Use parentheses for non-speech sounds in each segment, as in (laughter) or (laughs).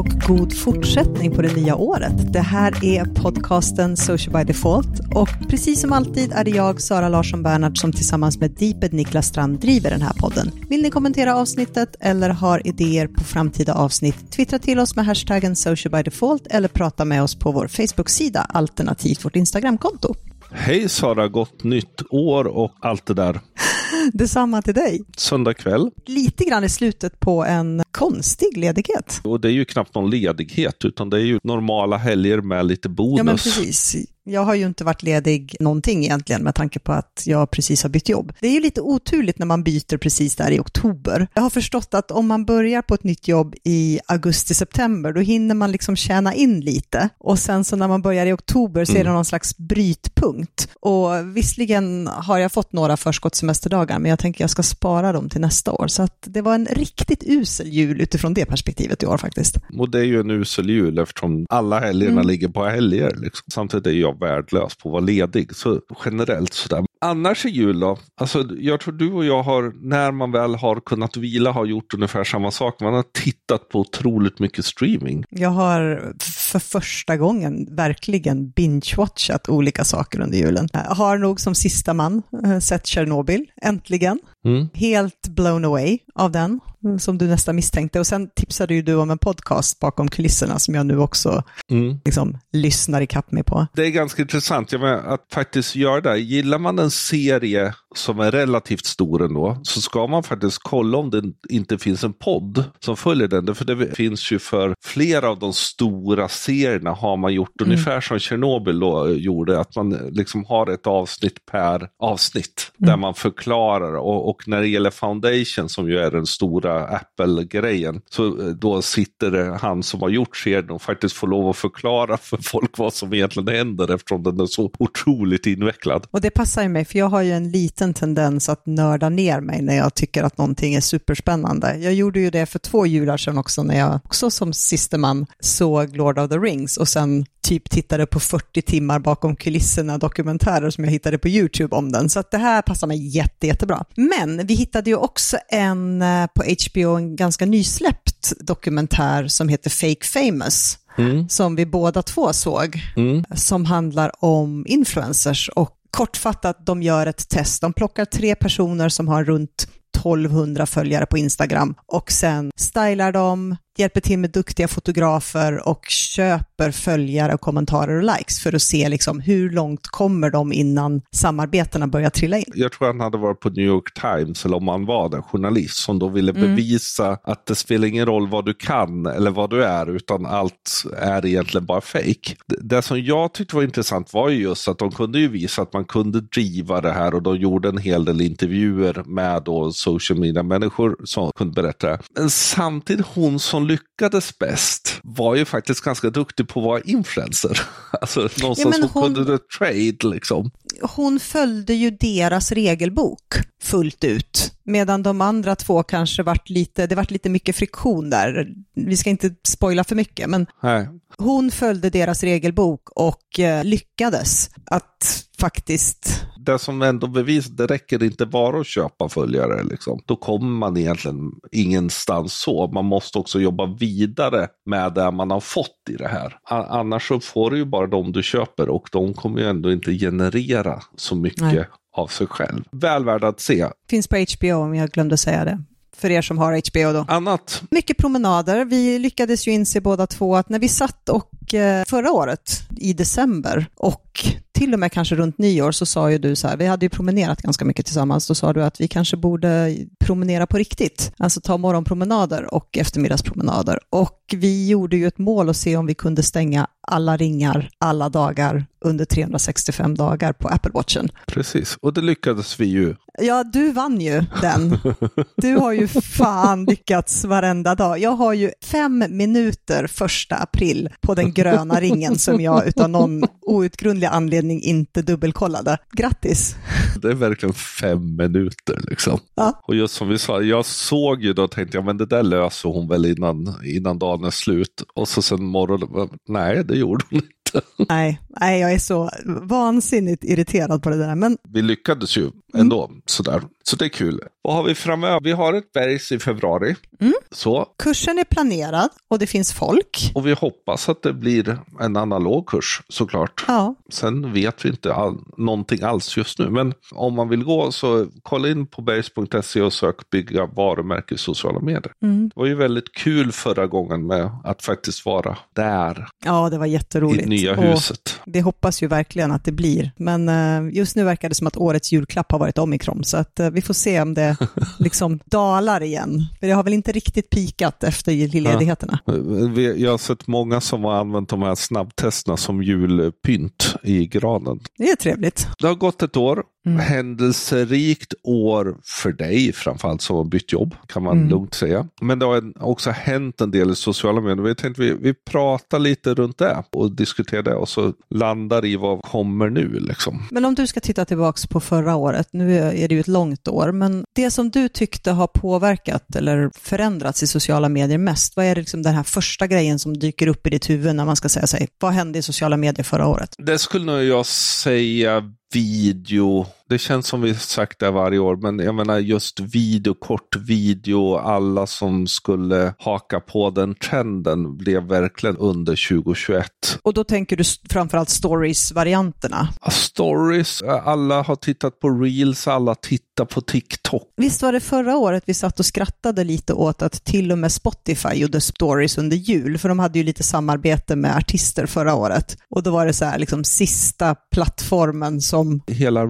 Och god fortsättning på det nya året. Det här är podcasten Social by Default och precis som alltid är det jag, Sara Larsson Bernhardt, som tillsammans med Deeped Niklas Strand driver den här podden. Vill ni kommentera avsnittet eller har idéer på framtida avsnitt, twittra till oss med hashtaggen Social by Default eller prata med oss på vår Facebook-sida alternativt vårt Instagramkonto. Hej Sara, gott nytt år och allt det där. (laughs) Detsamma till dig. Söndag kväll. Lite grann i slutet på en konstig ledighet. Och det är ju knappt någon ledighet, utan det är ju normala helger med lite bonus. Ja, men precis. Jag har ju inte varit ledig någonting egentligen med tanke på att jag precis har bytt jobb. Det är ju lite oturligt när man byter precis där i oktober. Jag har förstått att om man börjar på ett nytt jobb i augusti-september, då hinner man liksom tjäna in lite. Och sen så när man börjar i oktober så är det mm. någon slags brytpunkt. Och visserligen har jag fått några förskottssemesterdagar, men jag tänker jag ska spara dem till nästa år. Så att det var en riktigt usel jul utifrån det perspektivet i år faktiskt. Och det är ju en usel jul eftersom alla helgerna mm. ligger på helger. Liksom. Samtidigt är jag värdelös på att vara ledig. Så generellt sådär. Annars i jul då? Alltså, jag tror du och jag har, när man väl har kunnat vila, har gjort ungefär samma sak. Man har tittat på otroligt mycket streaming. Jag har för första gången verkligen binge-watchat olika saker under julen. Jag har nog som sista man eh, sett Tjernobyl, äntligen. Mm. Helt blown away av den, som du nästan misstänkte. Och sen tipsade ju du om en podcast bakom kulisserna som jag nu också mm. liksom, lyssnar ikapp mig på. Det är ganska intressant jag menar, att faktiskt göra det. Gillar man en serie som är relativt stor ändå, så ska man faktiskt kolla om det inte finns en podd som följer den. För det finns ju för flera av de stora serierna har man gjort mm. ungefär som Tjernobyl då gjorde, att man liksom har ett avsnitt per avsnitt mm. där man förklarar. Och, och, när det gäller Foundation som ju är den stora Apple-grejen, så eh, då sitter det han som har gjort serien och faktiskt får lov att förklara för folk vad som egentligen händer eftersom den är så otroligt invecklad. Och det passar ju mig, för jag har ju en liten liten tendens att nörda ner mig när jag tycker att någonting är superspännande. Jag gjorde ju det för två jular sedan också när jag också som man såg Lord of the Rings och sen typ tittade på 40 timmar bakom kulisserna dokumentärer som jag hittade på YouTube om den. Så att det här passar mig jätte, jättebra. Men vi hittade ju också en eh, på HBO, en ganska nysläppt dokumentär som heter Fake Famous. Mm. som vi båda två såg, mm. som handlar om influencers och kortfattat, de gör ett test. De plockar tre personer som har runt 1200 följare på Instagram och sen stylar de, hjälper till med duktiga fotografer och köper följare, och kommentarer och likes för att se liksom hur långt kommer de innan samarbetena börjar trilla in. Jag tror han hade varit på New York Times eller om han var den journalist som då ville mm. bevisa att det spelar ingen roll vad du kan eller vad du är utan allt är egentligen bara fake. Det som jag tyckte var intressant var ju just att de kunde ju visa att man kunde driva det här och de gjorde en hel del intervjuer med då social media-människor som kunde berätta det. Men samtidigt hon som lyckades bäst var ju faktiskt ganska duktig på att vara influencer. (laughs) Alltså någonstans ja, hon, kunde det trade liksom. Hon följde ju deras regelbok fullt ut. Medan de andra två kanske vart lite, det vart lite mycket friktion där. Vi ska inte spoila för mycket, men Nej. hon följde deras regelbok och eh, lyckades att faktiskt det som ändå bevisar, det räcker inte bara att köpa följare. Liksom. Då kommer man egentligen ingenstans så. Man måste också jobba vidare med det man har fått i det här. Annars så får du ju bara de du köper och de kommer ju ändå inte generera så mycket Nej. av sig själv. Väl värd att se. Finns på HBO om jag glömde säga det för er som har HBO då. Annat? Mycket promenader. Vi lyckades ju inse båda två att när vi satt och eh, förra året i december och till och med kanske runt nyår så sa ju du så här, vi hade ju promenerat ganska mycket tillsammans, då sa du att vi kanske borde promenera på riktigt, alltså ta morgonpromenader och eftermiddagspromenader. Och vi gjorde ju ett mål att se om vi kunde stänga alla ringar alla dagar under 365 dagar på Apple Watchen. Precis, och det lyckades vi ju. Ja, du vann ju den. (laughs) Du har ju fan lyckats varenda dag. Jag har ju fem minuter första april på den gröna ringen som jag utan någon outgrundlig anledning inte dubbelkollade. Grattis! Det är verkligen fem minuter liksom. Ja. Och just som vi sa, jag såg ju då och tänkte jag men det där löser hon väl innan, innan dagen är slut. Och så sen morgonen, nej det gjorde hon inte. Nej, nej, jag är så vansinnigt irriterad på det där. Men... Vi lyckades ju ändå, mm. sådär. Så det är kul. Vad har vi framöver? Vi har ett bergs i februari. Mm. Så. Kursen är planerad och det finns folk. Och vi hoppas att det blir en analog kurs såklart. Ja. Sen vet vi inte all, någonting alls just nu. Men om man vill gå så kolla in på bergs.se och sök bygga varumärke i sociala medier. Mm. Det var ju väldigt kul förra gången med att faktiskt vara där. Ja, det var jätteroligt. I nya huset. Det hoppas ju verkligen att det blir. Men uh, just nu verkar det som att årets julklapp har varit omikron. Så att uh, vi får se om det (laughs) liksom dalar igen. För det har väl inte riktigt pikat efter ledigheterna. Ja. Jag har sett många som har använt de här snabbtesterna som julpynt i granen. Det är trevligt. Det har gått ett år. Mm. Händelserikt år för dig framförallt som har bytt jobb kan man mm. lugnt säga. Men det har också hänt en del i sociala medier. Vi tänkte vi, vi pratar lite runt det och diskuterar det och så landar i vad kommer nu liksom. Men om du ska titta tillbaks på förra året, nu är det ju ett långt år, men det som du tyckte har påverkat eller förändrats i sociala medier mest, vad är det liksom den här första grejen som dyker upp i ditt huvud när man ska säga sig, vad hände i sociala medier förra året? Det skulle nog jag säga video. Det känns som vi sagt det varje år, men jag menar just video, kort video, alla som skulle haka på den trenden blev verkligen under 2021. Och då tänker du framförallt stories-varianterna? Stories, alla har tittat på reels, alla tittar på TikTok. Visst var det förra året vi satt och skrattade lite åt att till och med Spotify gjorde stories under jul, för de hade ju lite samarbete med artister förra året. Och då var det så här, liksom sista plattformen som. Hela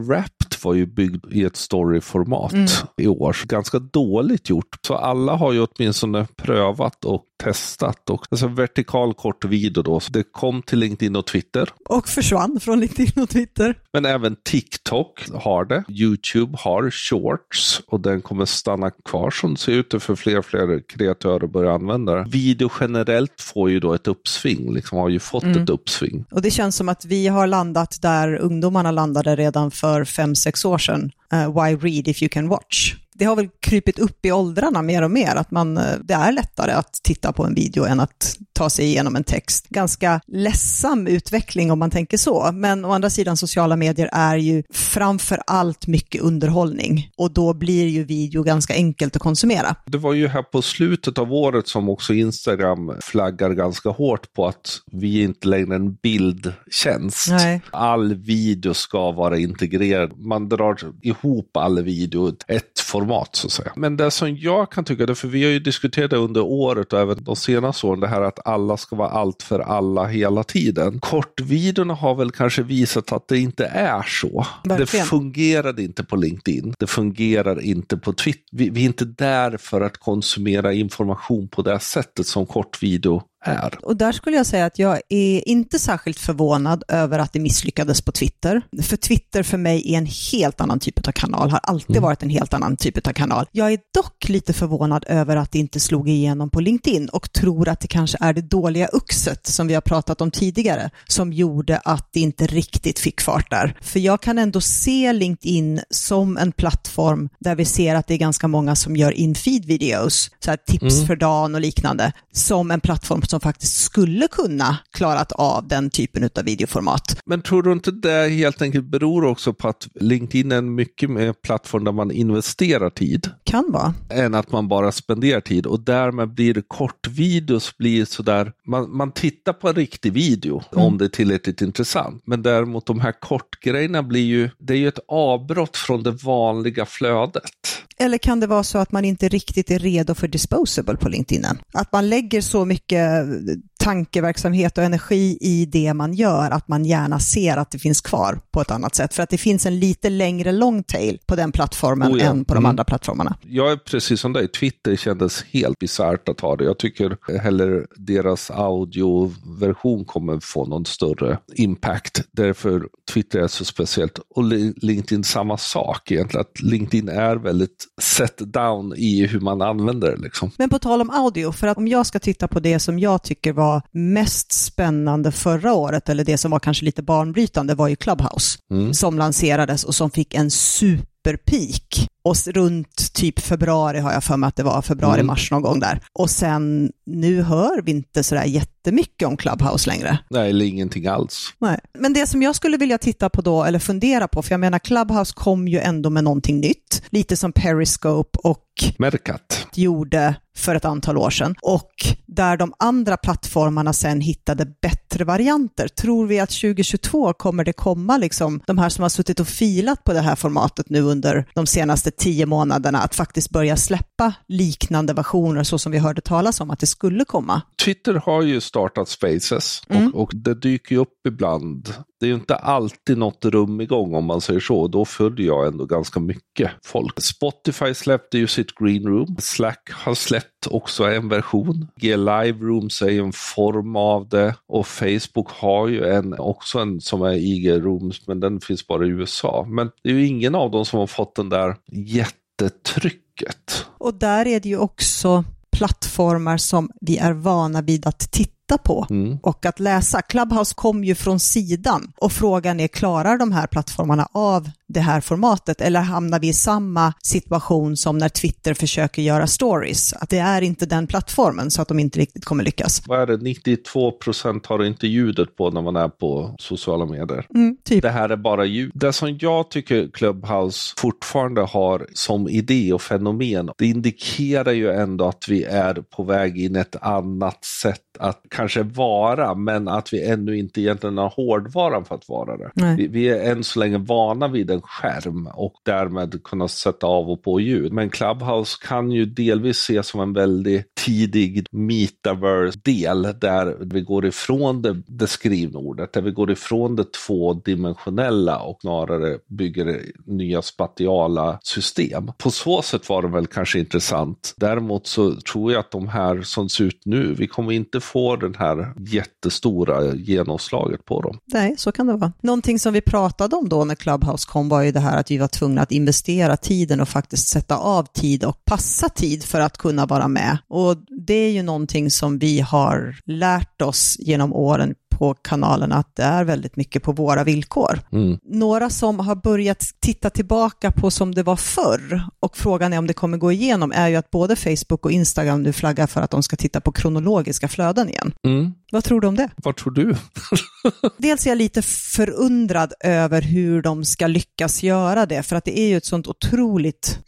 Var ju byggd i ett storyformat mm. i år. Ganska dåligt gjort. Så alla har ju åtminstone prövat och testat. Och, alltså vertikal kort video då. Så det kom till LinkedIn och Twitter. Och försvann från LinkedIn och Twitter. Men även TikTok har det. YouTube har shorts och den kommer stanna kvar som ser ut för fler och fler kreatörer börjar använda det. Video generellt får ju då ett uppsving, liksom har ju fått mm. ett uppsving. Och det känns som att vi har landat där ungdomarna landade redan för fem sedan. Uh, why read if you can watch? Det har väl krypit upp i åldrarna mer och mer, att man, eh, det är lättare att titta på en video än att ta sig igenom en text. Ganska ledsam utveckling om man tänker så, men å andra sidan sociala medier är ju framför allt mycket underhållning och då blir ju video ganska enkelt att konsumera. Det var ju här på slutet av året som också Instagram flaggar ganska hårt på att vi inte längre en bildtjänst. Nej. All video ska vara integrerad. Man drar ihop all video ett format format så att säga. Men det som jag kan tycka, för vi har ju diskuterat det under året och även de senaste åren, det här att alla ska vara allt för alla hela tiden. Kortvideorna har väl kanske visat att det inte är så. Verkligen. Det fungerade inte på LinkedIn. Det fungerar inte på Twitter. Vi, vi är inte där för att konsumera information på det sättet som kortvideo är. Och där skulle jag säga att jag är inte särskilt förvånad över att det misslyckades på Twitter. För Twitter för mig är en helt annan typ av kanal, har alltid mm. varit en helt annan typ av kanal. Jag är dock lite förvånad över att det inte slog igenom på LinkedIn och tror att det kanske är det dåliga uxet som vi har pratat om tidigare som gjorde att det inte riktigt fick fart där. För jag kan ändå se LinkedIn som en plattform där vi ser att det är ganska många som gör in-feed videos, så här tips mm. för dagen och liknande, som en plattform som faktiskt skulle kunna klarat av den typen av videoformat. Men tror du inte det helt enkelt beror också på att LinkedIn är en mycket mer plattform där man investerar tid? Kan vara. Än att man bara spenderar tid och därmed blir kortvideos blir sådär, man, man tittar på en riktig video mm. om det är tillräckligt intressant. Men däremot de här kortgrejerna blir ju, det är ju ett avbrott från det vanliga flödet. Eller kan det vara så att man inte riktigt är redo för disposable på LinkedIn? Att man lägger så mycket tankeverksamhet och energi i det man gör att man gärna ser att det finns kvar på ett annat sätt. För att det finns en lite längre long tail på den plattformen oh ja. än på de mm. andra plattformarna. Jag är precis som dig, Twitter kändes helt bisarrt att ha det. Jag tycker heller deras audioversion kommer få någon större impact. Därför Twitter är så speciellt. Och LinkedIn samma sak egentligen, att LinkedIn är väldigt set down i hur man använder det. Liksom. Men på tal om audio, för att om jag ska titta på det som jag tycker var mest spännande förra året, eller det som var kanske lite banbrytande, var ju Clubhouse, mm. som lanserades och som fick en superpeak. Och runt typ februari har jag för mig att det var, februari-mars mm. någon gång där. Och sen, nu hör vi inte sådär jätte jättemycket om Clubhouse längre. Nej, eller ingenting alls. Nej. Men det som jag skulle vilja titta på då, eller fundera på, för jag menar Clubhouse kom ju ändå med någonting nytt, lite som Periscope och Mercat. gjorde för ett antal år sedan och där de andra plattformarna sen hittade bättre varianter. Tror vi att 2022 kommer det komma liksom de här som har suttit och filat på det här formatet nu under de senaste tio månaderna att faktiskt börja släppa liknande versioner så som vi hörde talas om att det skulle komma? Twitter har ju startat Spaces och, Mm. och det dyker ju upp ibland. Det är ju inte alltid något rum igång om man säger så. Då följer jag ändå ganska mycket folk. Spotify släppte ju sitt Green Room. Slack har släppt också en version. G Live Rooms är ju en form av det. Och Facebook har ju en, också en som är IG Rooms, men den finns bara i USA. Men det är ju ingen av dem som har fått den där jättetrycket. Och där är det ju också plattformar som vi är vana vid att titta på Mm. och att läsa. Clubhouse kom ju från sidan och frågan är, klarar de här plattformarna av det här formatet eller hamnar vi i samma situation som när Twitter försöker göra stories? Att det är inte den plattformen så att de inte riktigt kommer lyckas. Vad är det, 92 procent har inte ljudet på när man är på sociala medier. Mm, typ. Det här är bara ljud. Det som jag tycker Clubhouse fortfarande har som idé och fenomen, det indikerar ju ändå att vi är på väg in ett annat sätt att kanske vara, men att vi ännu inte egentligen har hårdvaran för att vara det. Vi, vi är än så länge vana vid en skärm och därmed kunna sätta av och på ljud. Men Clubhouse kan ju delvis ses som en väldigt tidig metaverse-del där vi går ifrån det, det skrivna ordet, där vi går ifrån det tvådimensionella och snarare bygger nya spatiala system. På så sätt var det väl kanske intressant. Däremot så tror jag att de här som ser ut nu, vi kommer inte få den här jättestora genomslaget på dem. Nej, så kan det vara. Någonting som vi pratade om då när Clubhouse kom var ju det här att vi var tvungna att investera tiden och faktiskt sätta av tid och passa tid för att kunna vara med. Och det är ju någonting som vi har lärt oss genom åren på kanalen att det är väldigt mycket på våra villkor. Mm. Några som har börjat titta tillbaka på som det var förr och frågan är om det kommer gå igenom är ju att både Facebook och Instagram nu flaggar för att de ska titta på kronologiska flöden igen. Mm. Vad tror du om det? Vad tror du? (laughs) Dels är jag lite förundrad över hur de ska lyckas göra det, för att det är ju ett sånt otroligt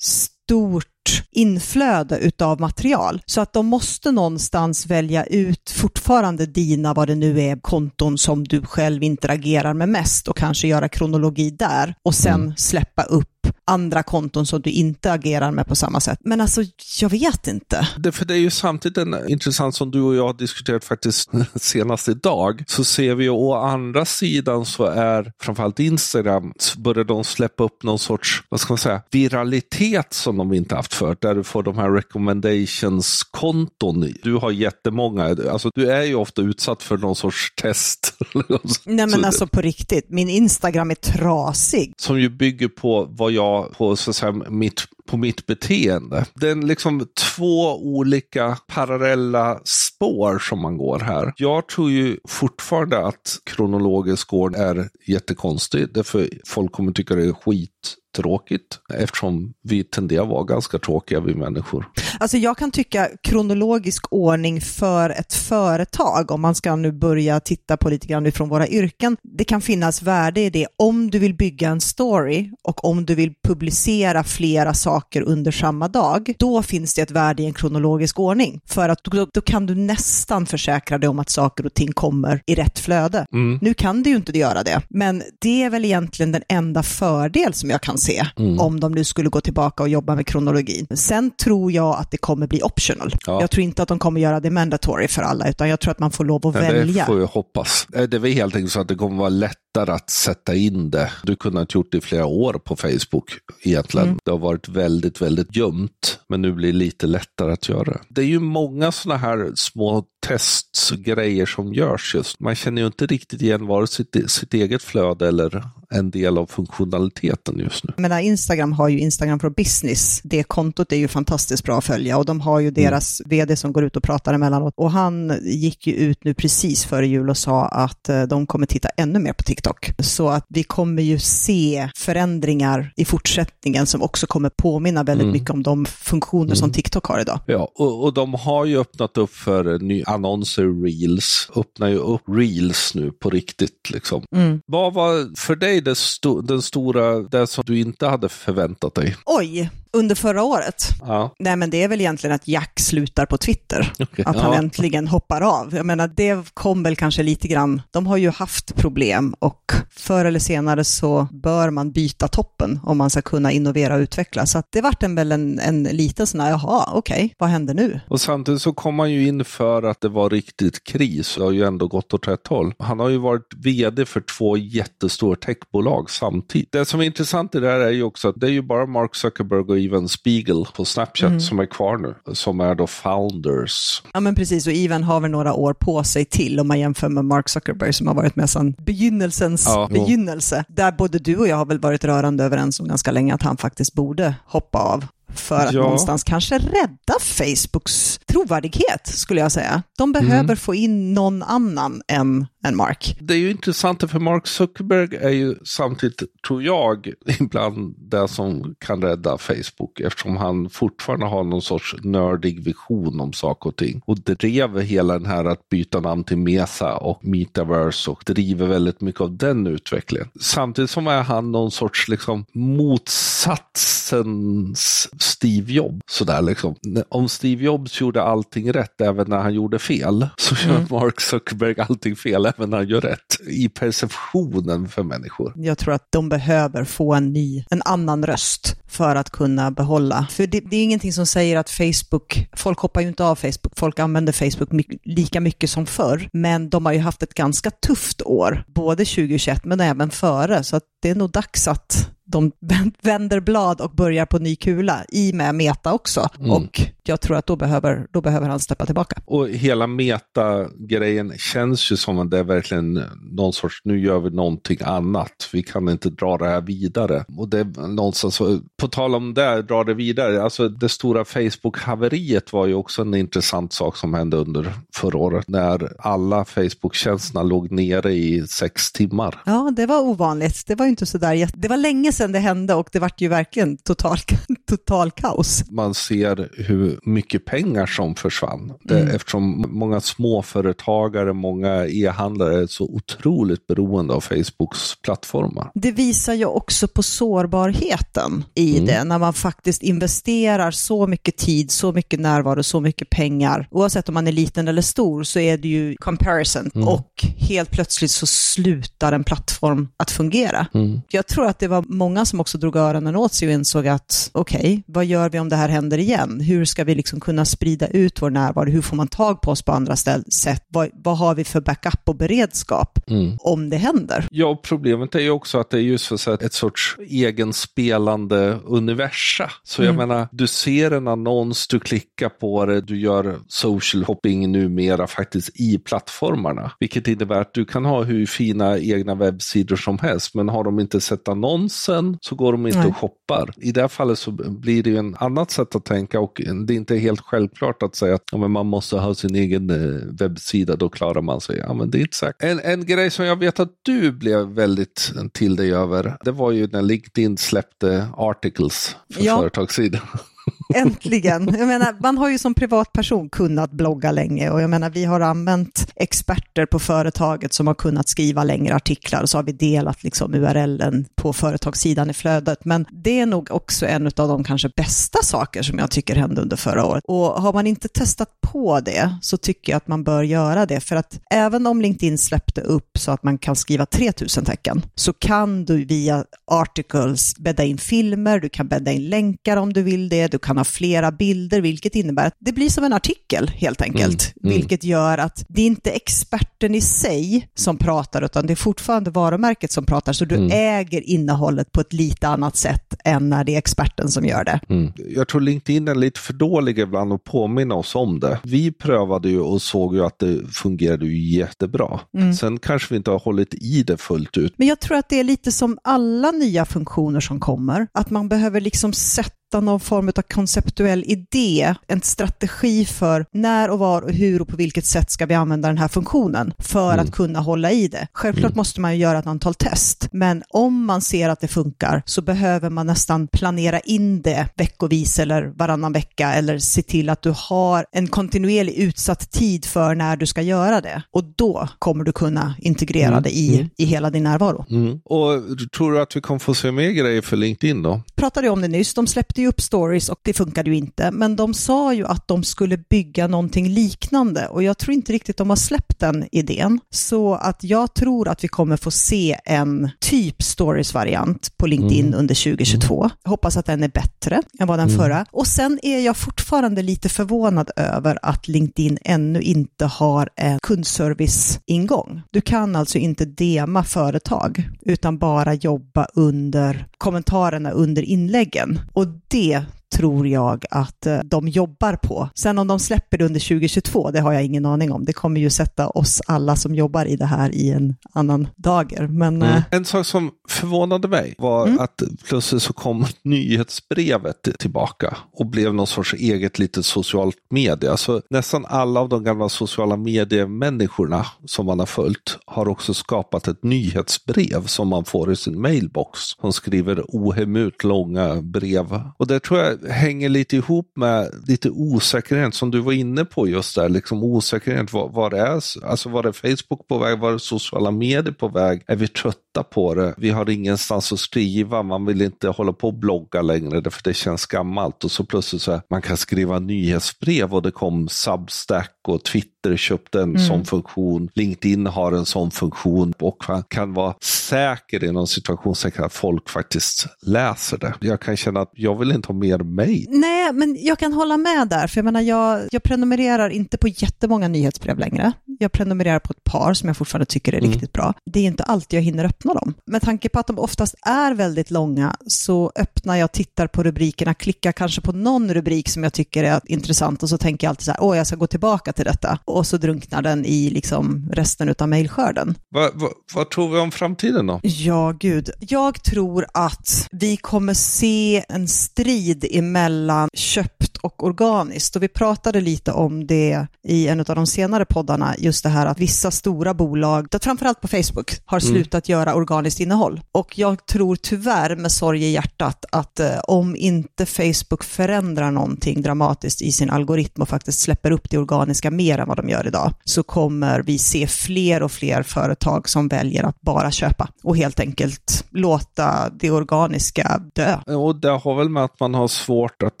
stort inflöde utav material. Så att de måste någonstans välja ut fortfarande dina, vad det nu är, konton som du själv interagerar med mest och kanske göra kronologi där och sen släppa upp andra konton som du inte agerar med på samma sätt. Men alltså, jag vet inte. Det, för det är ju samtidigt en intressant som du och jag har diskuterat faktiskt (laughs) senast idag. Så ser vi ju å andra sidan så är framförallt Instagram börjar de släppa upp någon sorts, vad ska man säga, viralitet som de inte haft förut. Där du får de här recommendations-konton. Du har jättemånga. Alltså du är ju ofta utsatt för någon sorts test. (laughs) Nej men alltså på riktigt, min Instagram är trasig. som ju bygger på vad jag, på, så att säga, mitt, på mitt beteende. Det är liksom två olika parallella spår som man går här. Jag tror ju fortfarande att kronologisk ordning är jättekonstig, därför folk kommer tycka det är skit skittråkigt eftersom vi tenderar att vara ganska tråkiga vi människor. Alltså jag kan tycka kronologisk ordning för ett företag, om man ska nu börja titta på lite grann ifrån våra yrken, det kan finnas värde i det om du vill bygga en story och om du vill publicera flera saker under samma dag, då finns det ett värde i en kronologisk ordning. För att då, då kan du nästan försäkra dig om att saker och ting kommer i rätt flöde. Nu kan du ju inte göra det, men det är väl egentligen den enda fördel som jag kan se om de nu skulle gå tillbaka och jobba med kronologin. Sen tror jag att det kommer bli optional. Ja. Jag tror inte att de kommer göra det mandatory för alla, utan jag tror att man får lov att Men välja. Det får jag hoppas. Eh, Det är väl helt enkelt så att det kommer vara lättare att sätta in det. Du kunde ha gjort det i flera år på Facebook egentligen. Mm. Det har varit väldigt, väldigt gömt. Men nu blir det lite lättare att göra. Det är ju många sådana här små testgrejer som görs just. Man känner ju inte riktigt igen vare sig sitt, sitt eget flöde eller en del av funktionaliteten just nu. Jag menar, Instagram har ju Instagram for business. Det kontot är ju fantastiskt bra att följa och de har ju deras vd som går ut och pratar emellanåt. Och han gick ju ut nu precis före jul och sa att eh, de kommer titta ännu mer på TikTok. Så att vi kommer ju se förändringar i fortsättningen som också kommer påminna väldigt mycket om de funktioner som TikTok har idag. Ja, och, och de har ju öppnat upp för ny, annonser reels öppnar ju upp reels nu på riktigt. Liksom. Mm. Vad var för dig det sto den stora, det som du inte hade förväntat dig? Oj, under förra året? Ja. Nej, men det är väl egentligen att Jack slutar på Twitter. Okay. Att han ja. äntligen hoppar av. Jag menar, det kom väl kanske lite grann. De har ju haft problem och förr eller senare så bör man byta toppen om man ska kunna innovera och utveckla. Så det vart en väl en, en liten sån här, jaha, okej, okay, vad händer nu? Och samtidigt så kom han ju in för att det var riktigt kris och har ju ändå gått åt rätt håll. Han har ju varit vd för två jättestora techbolag samtidigt. Det som är intressant i det här är ju också att det är ju bara Mark Zuckerberg och Even Spiegel på Snapchat mm. som är kvar nu, som är då founders. Ja men precis, och Even har väl några år på sig till om man jämför med Mark Zuckerberg som har varit med sedan begynnelsens ja, begynnelse. Där både du och jag har väl varit rörande överens om ganska länge att han faktiskt borde hoppa av för att ja. någonstans kanske rädda Facebooks trovärdighet, skulle jag säga. De behöver mm. få in någon annan än, än Mark. Det är ju intressant, för Mark Zuckerberg är ju samtidigt, tror jag, ibland det som kan rädda Facebook, eftersom han fortfarande har någon sorts nördig vision om saker och ting. Och drev hela den här att byta namn till Mesa och Metaverse och driver väldigt mycket av den utvecklingen. Samtidigt som är han någon sorts liksom motsatsens Steve Jobs. Sådär liksom. Om Steve Jobs gjorde allting rätt även när han gjorde fel, så gör mm. Mark Zuckerberg allting fel även gör rätt. I perceptionen för människor. Jag tror att de behöver få en ny, en annan röst för att kunna behålla. För det, det är ingenting som säger att Facebook, folk hoppar ju inte av Facebook, folk använder Facebook mycket, lika mycket som förr, men de har ju haft ett ganska tufft år, både 2021 men även före, så att det är nog dags att de (laughs) vänder blad och börjar på ny kula i med Meta också. Mm. Och jag tror att då behöver, då behöver han steppa tillbaka. Och hela Meta-grejen känns ju som att det är verkligen någon sorts, nu gör vi någonting annat. Vi kan inte dra det här vidare. Och det är någonstans, på tal om det, dra det vidare, alltså det stora Facebook-haveriet var ju också en intressant sak som hände under förra året, när alla Facebook-tjänsterna låg nere i sex timmar. Ja, det var ovanligt. Det var ju inte sådär, det var länge sedan det hände och det vart ju verkligen total, (laughs) total kaos. Man ser hur mycket pengar som försvann. Det, mm. Eftersom många småföretagare, många e-handlare är så otroligt beroende av Facebooks plattformar. Det visar ju också på sårbarheten i mm. det, när man faktiskt investerar så mycket tid, så mycket närvaro, så mycket pengar. Oavsett om man är liten eller stor så är det ju comparison mm. och helt plötsligt så slutar en plattform att fungera. Mm. Jag tror att det var många som också drog öronen åt sig och insåg att okej, okay, vad gör vi om det här händer igen? Hur ska vi liksom kunna sprida ut vår närvaro? Hur får man tag på oss på andra sätt? Vad, vad har vi för backup och beredskap mm. om det händer? Ja, problemet är ju också att det är just för att ett sorts egenspelande universa. Så jag mm. menar, du ser en annons, du klickar på det, du gör social hopping numera faktiskt i plattformarna. Vilket innebär att du kan ha hur fina egna webbsidor som helst, men har de inte sett annonsen så går de inte Nej. och shoppar. I det här fallet så blir det ju en annat sätt att tänka och det är inte helt självklart att säga att ja, man måste ha sin egen eh, webbsida, då klarar man sig. Ja, men det är inte säkert. En, en grej som jag vet att du blev väldigt till dig över, det var ju när LinkedIn släppte articles för ja. företagssidan. (laughs) Äntligen! Jag menar, man har ju som privatperson kunnat blogga länge och jag menar, vi har använt experter på företaget som har kunnat skriva längre artiklar och så har vi delat liksom URLen på företagssidan i flödet. Men det är nog också en av de kanske bästa saker som jag tycker hände under förra året. Och har man inte testat på det så tycker jag att man bör göra det. För att även om LinkedIn släppte upp så att man kan skriva 3000 tecken så kan du via articles bädda in filmer, du kan bädda in länkar om du vill det, du kan ha flera bilder, vilket innebär att det blir som en artikel helt enkelt. Mm, mm. Vilket gör att det är inte experten i sig som pratar, utan det är fortfarande varumärket som pratar, så du mm. äger innehållet på ett lite annat sätt än när det är experten som gör det. Mm. Jag tror LinkedIn är lite för dålig ibland att påminna oss om det. Vi prövade ju och såg ju att det fungerade ju jättebra. Mm. Sen kanske vi inte har hållit i det fullt ut. Men jag tror att det är lite som alla nya funktioner som kommer, att man behöver liksom sätta hitta någon form av konceptuell idé, en strategi för när och var och hur och på vilket sätt ska vi använda den här funktionen för Mm. att kunna hålla i det. Självklart måste man ju göra ett antal test, men om man ser att det funkar så behöver man nästan planera in det veckovis eller varannan vecka eller se till att du har en kontinuerlig utsatt tid för när du ska göra det. Och då kommer du kunna integrera Mm. det i, i hela din närvaro. Mm. Och tror du att vi kommer få se mer grejer för LinkedIn då? pratade jag om det nyss, de släppte ju upp stories och det funkade ju inte, men de sa ju att de skulle bygga någonting liknande och jag tror inte riktigt de har släppt den idén. Så att jag tror att vi kommer få se en typ stories-variant på LinkedIn under 2022. Jag hoppas att den är bättre än vad den förra. Och sen är jag fortfarande lite förvånad över att LinkedIn ännu inte har en kundservice-ingång. Du kan alltså inte dema företag, utan bara jobba under kommentarerna under inläggen. Och det tror jag att eh, de jobbar på. Sen om de släpper det under 2022, det har jag ingen aning om. Det kommer ju sätta oss alla som jobbar i det här i en annan dager. Men eh, En sak som förvånade mig var Mm. att plötsligt så kom (laughs) nyhetsbrevet tillbaka och blev någon sorts eget litet socialt medie. Alltså, nästan alla av de gamla sociala mediemänniskorna som man har följt har också skapat ett nyhetsbrev som man får i sin mailbox. Som skriver ohemult långa brev. Och det tror jag hänger lite ihop med lite osäkerhet som du var inne på just där. Liksom osäkerhet, Var, var, det är. Alltså var är Facebook på väg? Var är sociala medier på väg? Är vi trötta på det? Vi har ingenstans att skriva. Man vill inte hålla på och blogga längre för det känns gammalt. Och så plötsligt så här, man kan skriva nyhetsbrev och det kom Substack och Twitter köpte en sån funktion. LinkedIn har en sån funktion och man kan vara säker inom situationssäker att folk faktiskt läser det. Jag kan känna att jag vill inte ha mer mejl. Nej, men jag kan hålla med där, för jag menar, jag, jag prenumererar inte på jättemånga nyhetsbrev längre. Jag prenumererar på ett par som jag fortfarande tycker är riktigt bra. Det är inte alltid jag hinner öppna dem. Med tanke på att de oftast är väldigt långa så öppnar jag, tittar på rubrikerna, klickar kanske på någon rubrik som jag tycker är intressant och så tänker jag alltid så här, åh, jag ska gå tillbaka till detta. Och så drunknar den i liksom resten av mejlskörden. Vad, vad, vad tror vi om framtiden då? Ja, gud. Jag tror att vi kommer se en strid emellan köpt och organiskt. Och vi pratade lite om det i en av de senare poddarna, just det här att vissa stora bolag, framförallt på Facebook, har slutat göra organiskt innehåll. Och jag tror tyvärr med sorg i hjärtat att eh, om inte Facebook förändrar någonting dramatiskt i sin algoritm och faktiskt släpper upp det organiska mer än vad de gör idag, så kommer vi se fler och fler företag som väljer att bara köpa och helt enkelt låta det organiska dö. Och det har väl med att man har svårt att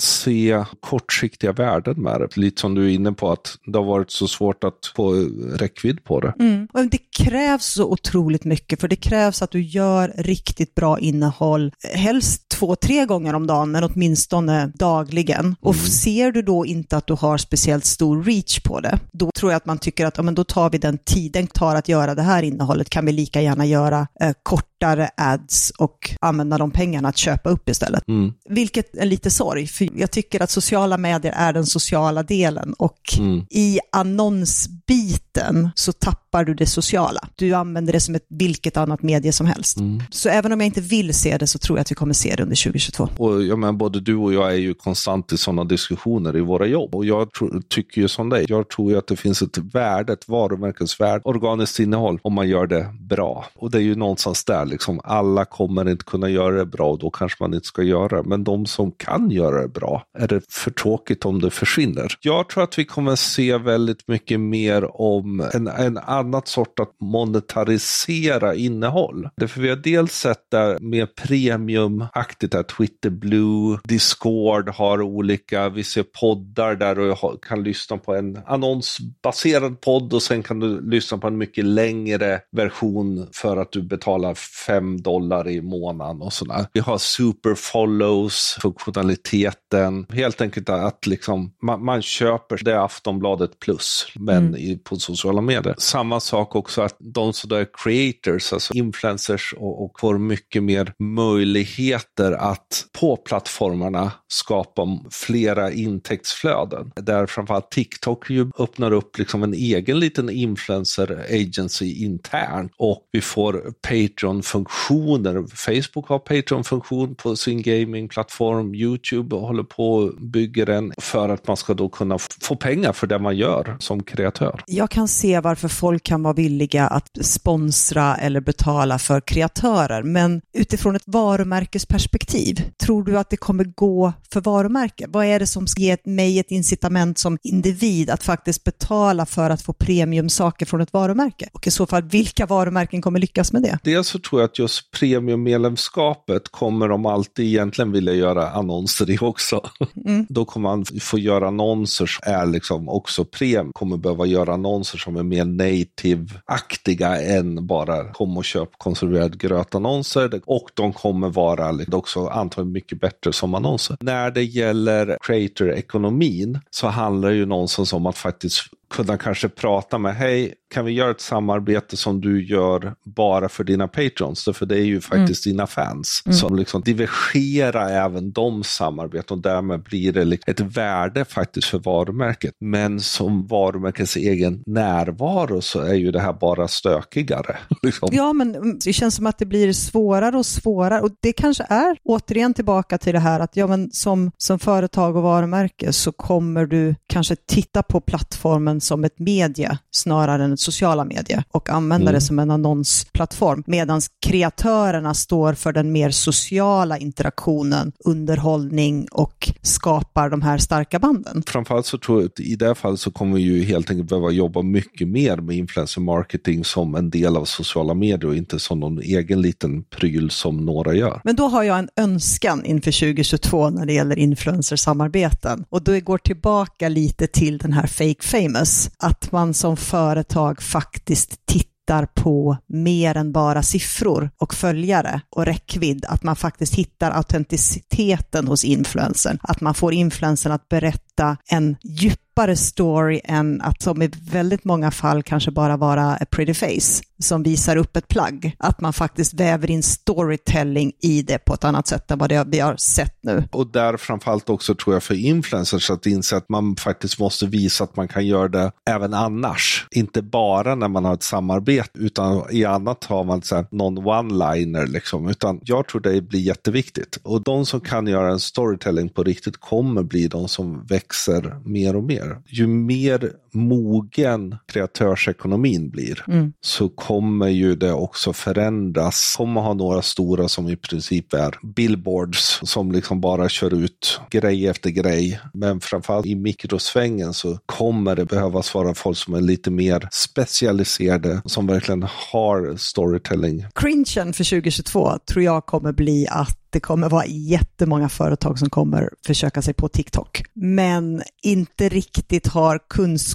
se kortsiktiga värden med det. Lite som du är inne på att det har varit så svårt att få räckvidd på det. Mm. Och det krävs så otroligt mycket, för det krävs att du gör riktigt bra innehåll, helst två, tre gånger om dagen, men åtminstone dagligen. Och ser du då inte att du har speciellt stor reach på det, då tror jag att man tycker att ja, men då tar vi den tiden tar att göra det här innehållet, kan vi lika gärna göra eh, kortare ads och använda de pengarna att köpa upp istället. Mm. Vilket är lite sorg, för jag tycker att sociala medier är den sociala delen och Mm. i annonsbiten så tappar du det sociala. Du använder det som ett vilket annat medie som helst. Mm. Så även om jag inte vill se det så tror jag att vi kommer se det under 2022. Och jag menar, både du och jag är ju konstant i sådana diskussioner i våra jobb. Och jag tror, tycker ju som dig. Jag tror ju att det finns ett värde, ett varumärkesvärde, organiskt innehåll, om man gör det bra. Och det är ju någonstans där, liksom, alla kommer inte kunna göra det bra och då kanske man inte ska göra det. Men de som kan göra det bra, är det för tråkigt om det försvinner? Jag tror att vi kommer se väldigt mycket mer om en, en annat sort att monetarisera innehåll. Därför vi har dels sett där mer premiumaktigt, att Twitter Blue, Discord har olika, vi ser poddar där du kan lyssna på en annonsbaserad podd och sen kan du lyssna på en mycket längre version för att du betalar 5 dollar i månaden och sådär. Vi har super follows, funktionaliteten, helt enkelt att liksom man, man köper det Aftonbladet plus, men i, på sociala medier. Samma sak också att de som är creators, alltså influencers och, och får mycket mer möjligheter att på plattformarna skapa flera intäktsflöden. Där framförallt TikTok ju öppnar upp liksom en egen liten influencer agency internt och vi får funktioner. Facebook har Patreon-funktion på sin gamingplattform. YouTube håller på och bygger den för att man ska då kunna få pengar för det man gör som kreatör. Jag kan se varför folk kan vara villiga att sponsra eller betala för kreatörer, men utifrån ett varumärkesperspektiv, tror du att det kommer gå för varumärke? Vad är det som ska ge mig ett incitament som individ att faktiskt betala för att få premiumsaker från ett varumärke? Och i så fall, vilka varumärken kommer lyckas med det? Dels så tror jag att just premiummedlemskapet kommer de alltid egentligen vilja göra annonser i också. Mm. (laughs) Då kommer man få göra annonser som är liksom också premium, kommer behöva göra annonser som är mer native-aktiga än bara kom och köp konserverad gröt-annonser. Och de kommer vara också antagligen mycket bättre som annonser. När det gäller creator-ekonomin så handlar det ju någonstans om att faktiskt kunna kanske prata med, hej, kan vi göra ett samarbete som du gör bara för dina patrons? För det är ju faktiskt mm. dina fans. Mm. Som liksom divergera även de samarbeten och därmed blir det liksom ett värde faktiskt för varumärket. Men som varumärkets egen närvaro så är ju det här bara stökigare. (laughs) Liksom. Ja, men det känns som att det blir svårare och svårare och det kanske är återigen tillbaka till det här att ja, men som, som företag och varumärke så kommer du kanske titta på plattformen som ett media snarare än ett sociala medier och använda mm. det som en annonsplattform. Medan kreatörerna står för den mer sociala interaktionen, underhållning och skapar de här starka banden. Framförallt så tror jag att i det här fallet så kommer vi ju helt enkelt behöva jobba mycket mer med influencer marketing som en del av sociala medier och inte som någon egen liten pryl som några gör. Men då har jag en önskan inför 2022 när det gäller influencersamarbeten och då går tillbaka lite till den här fake famous, att man som företag faktiskt tittar på mer än bara siffror och följare och räckvidd, att man faktiskt hittar autenticiteten hos influencern, att man får influencern att berätta en djup djupare story än att som i väldigt många fall kanske bara vara a pretty face som visar upp ett plagg. Att man faktiskt väver in storytelling i det på ett annat sätt än vad det vi har sett nu. Och där framförallt också tror jag för influencers att inse att man faktiskt måste visa att man kan göra det även annars. Inte bara när man har ett samarbete utan i annat har man så här, någon one-liner liksom. Utan jag tror det blir jätteviktigt. Och de som kan göra en storytelling på riktigt kommer bli de som växer mer och mer. Ju mer mogen kreatörsekonomin blir mm. så kommer ju det också förändras. Kommer ha några stora som i princip är billboards som liksom bara kör ut grej efter grej. Men framförallt i mikrosvängen så kommer det behövas vara folk som är lite mer specialiserade, som verkligen har storytelling. Cringen för 2022 tror jag kommer bli att det kommer vara jättemånga företag som kommer försöka sig på TikTok, men inte riktigt har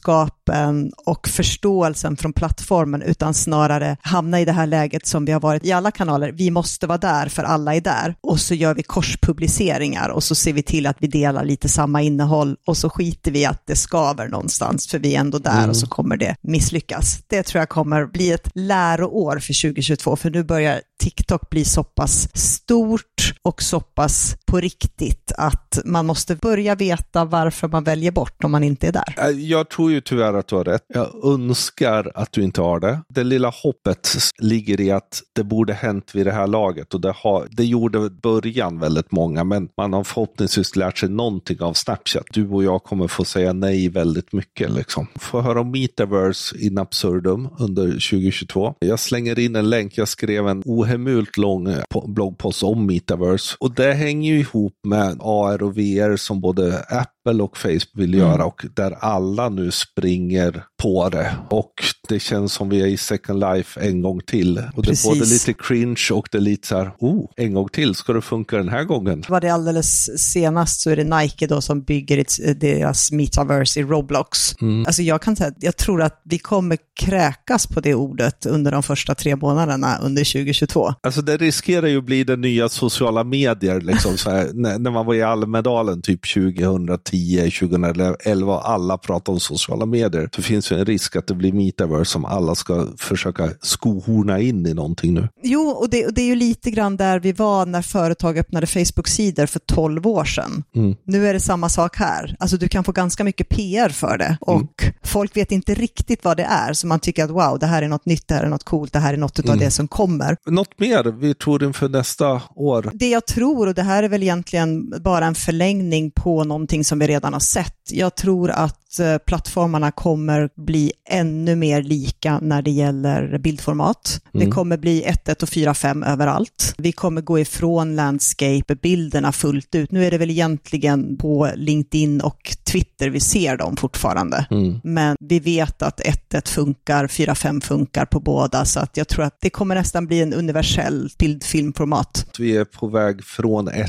kunskapen och förståelsen från plattformen, utan snarare hamna i det här läget som vi har varit i alla kanaler. Vi måste vara där för alla är där och så gör vi korspubliceringar och så ser vi till att vi delar lite samma innehåll och så skiter vi att det skaver någonstans för vi är ändå där mm. och så kommer det misslyckas. Det tror jag kommer bli ett läroår för 2022, för nu börjar TikTok bli så pass stort och så pass på riktigt att man måste börja veta varför man väljer bort om man inte är där. Äh, jag tror ju tyvärr att du har rätt. Jag önskar att du inte har det. Det lilla hoppet ligger i att det borde hänt vid det här laget och det, har, det gjorde början väldigt många, men man har förhoppningsvis lärt sig någonting av Snapchat. Du och jag kommer få säga nej väldigt mycket. Liksom. Få höra om Metaverse in absurdum under 2022. Jag slänger in en länk. Jag skrev en ohemult lång bloggpost om Metaverse och det hänger ju ihop med AR och VR som både Apple Apple och Facebook vill mm. göra och där alla nu springer på det. Och det känns som vi är i Second Life en gång till. Och Precis. det är både lite cringe och det är lite så här, oh, en gång till, ska det funka den här gången? Var det alldeles senast så är det Nike då som bygger deras metaverse i Roblox. Mm. Alltså jag kan säga, jag tror att vi kommer kräkas på det ordet under de första tre månaderna under 2022. Alltså det riskerar ju att bli den nya sociala medier, liksom så här, när man var i Almedalen typ 2010 2010, 2011, alla pratar om sociala medier så finns det en risk att det blir metaverse som alla ska försöka skohorna in i någonting nu. Jo, och det, och det är ju lite grann där vi var när företag öppnade Facebook-sidor för 12 år sedan. Mm. Nu är det samma sak här. Alltså du kan få ganska mycket PR för det och mm. folk vet inte riktigt vad det är, man tycker att wow, det här är något nytt, det här är något coolt, det här är något av mm. det som kommer. Något mer vi tror inför nästa år? Det jag tror, och det här är väl egentligen bara en förlängning på någonting som vi redan har sett, jag tror att eh, plattformarna kommer bli ännu mer lika när det gäller bildformat. Mm. Det kommer bli 1.1 och 4.5 överallt. Vi kommer gå ifrån landscape-bilderna fullt ut. Nu är det väl egentligen på LinkedIn och Twitter vi ser dem fortfarande. Mm. Men vi vet att 1.1 funkar, 4.5 funkar på båda, så att jag tror att det kommer nästan bli en universell bildfilmformat. Vi är på väg från 1.1,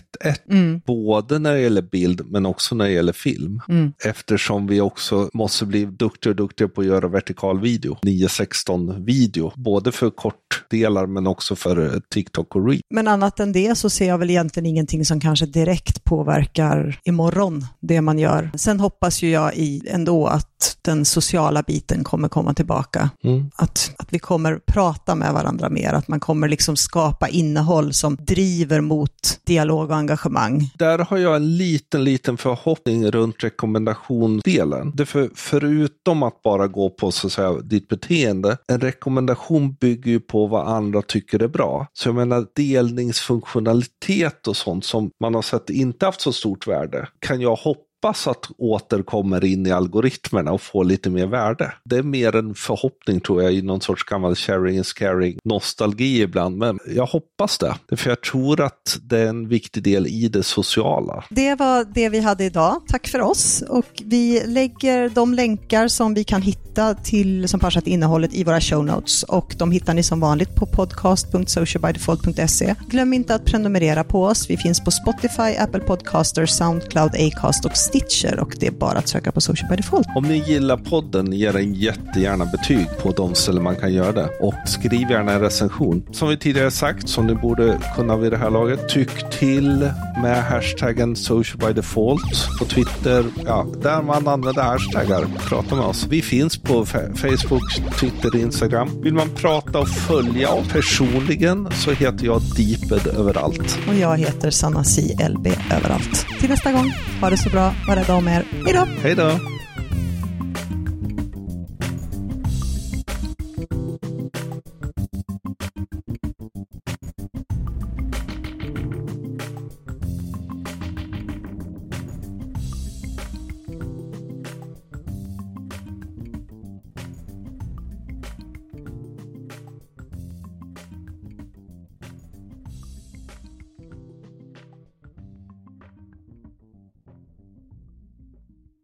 mm. både när det gäller bild men också när det gäller film. Mm. Eftersom vi också måste bli duktigare och duktigare på att göra vertikal video, 9.16 video, både för kortdelar men också för eh, TikTok och Reel. Men annat än det så ser jag väl egentligen ingenting som kanske direkt påverkar imorgon, det man gör. Sen hoppas ju jag i ändå att den sociala biten kommer komma tillbaka. Mm. Att, att vi kommer prata med varandra mer, att man kommer liksom skapa innehåll som driver mot dialog och engagemang. Där har jag en liten, liten förhoppning runt rekommendationsdelen. Det för, förutom att bara gå på så att säga, ditt beteende, en rekommendation bygger ju på vad andra tycker är bra. Så jag menar delningsfunktionalitet och sånt som man har sett inte haft så stort värde kan jag hoppas hoppas att återkommer in i algoritmerna och får lite mer värde. Det är mer en förhoppning tror jag i någon sorts gammal sharing is caring nostalgi ibland, men jag hoppas det. För jag tror att det är en viktig del i det sociala. Det var det vi hade idag. Tack för oss och vi lägger de länkar som vi kan hitta till som passar till innehållet i våra show notes och de hittar ni som vanligt på podcast.socialbydefault.se. Glöm inte att prenumerera på oss. Vi finns på Spotify, Apple Podcaster, Soundcloud, Acast och Stitcher och det är bara att söka på Social by Default. Om ni gillar podden, ge den jättegärna betyg på de ställen man kan göra det. Och skriv gärna en recension. Som vi tidigare sagt, som ni borde kunna vid det här laget, tyck till med hashtaggen Social by Default på Twitter. Ja, där man använder hashtaggar. Prata med oss. Vi finns på Facebook, Twitter, Instagram. Vill man prata och följa oss personligen så heter jag Deeped överallt. Och jag heter Sanna C. LB överallt. Till nästa gång, ha det så bra. Bara de är. Hej då! Hej då!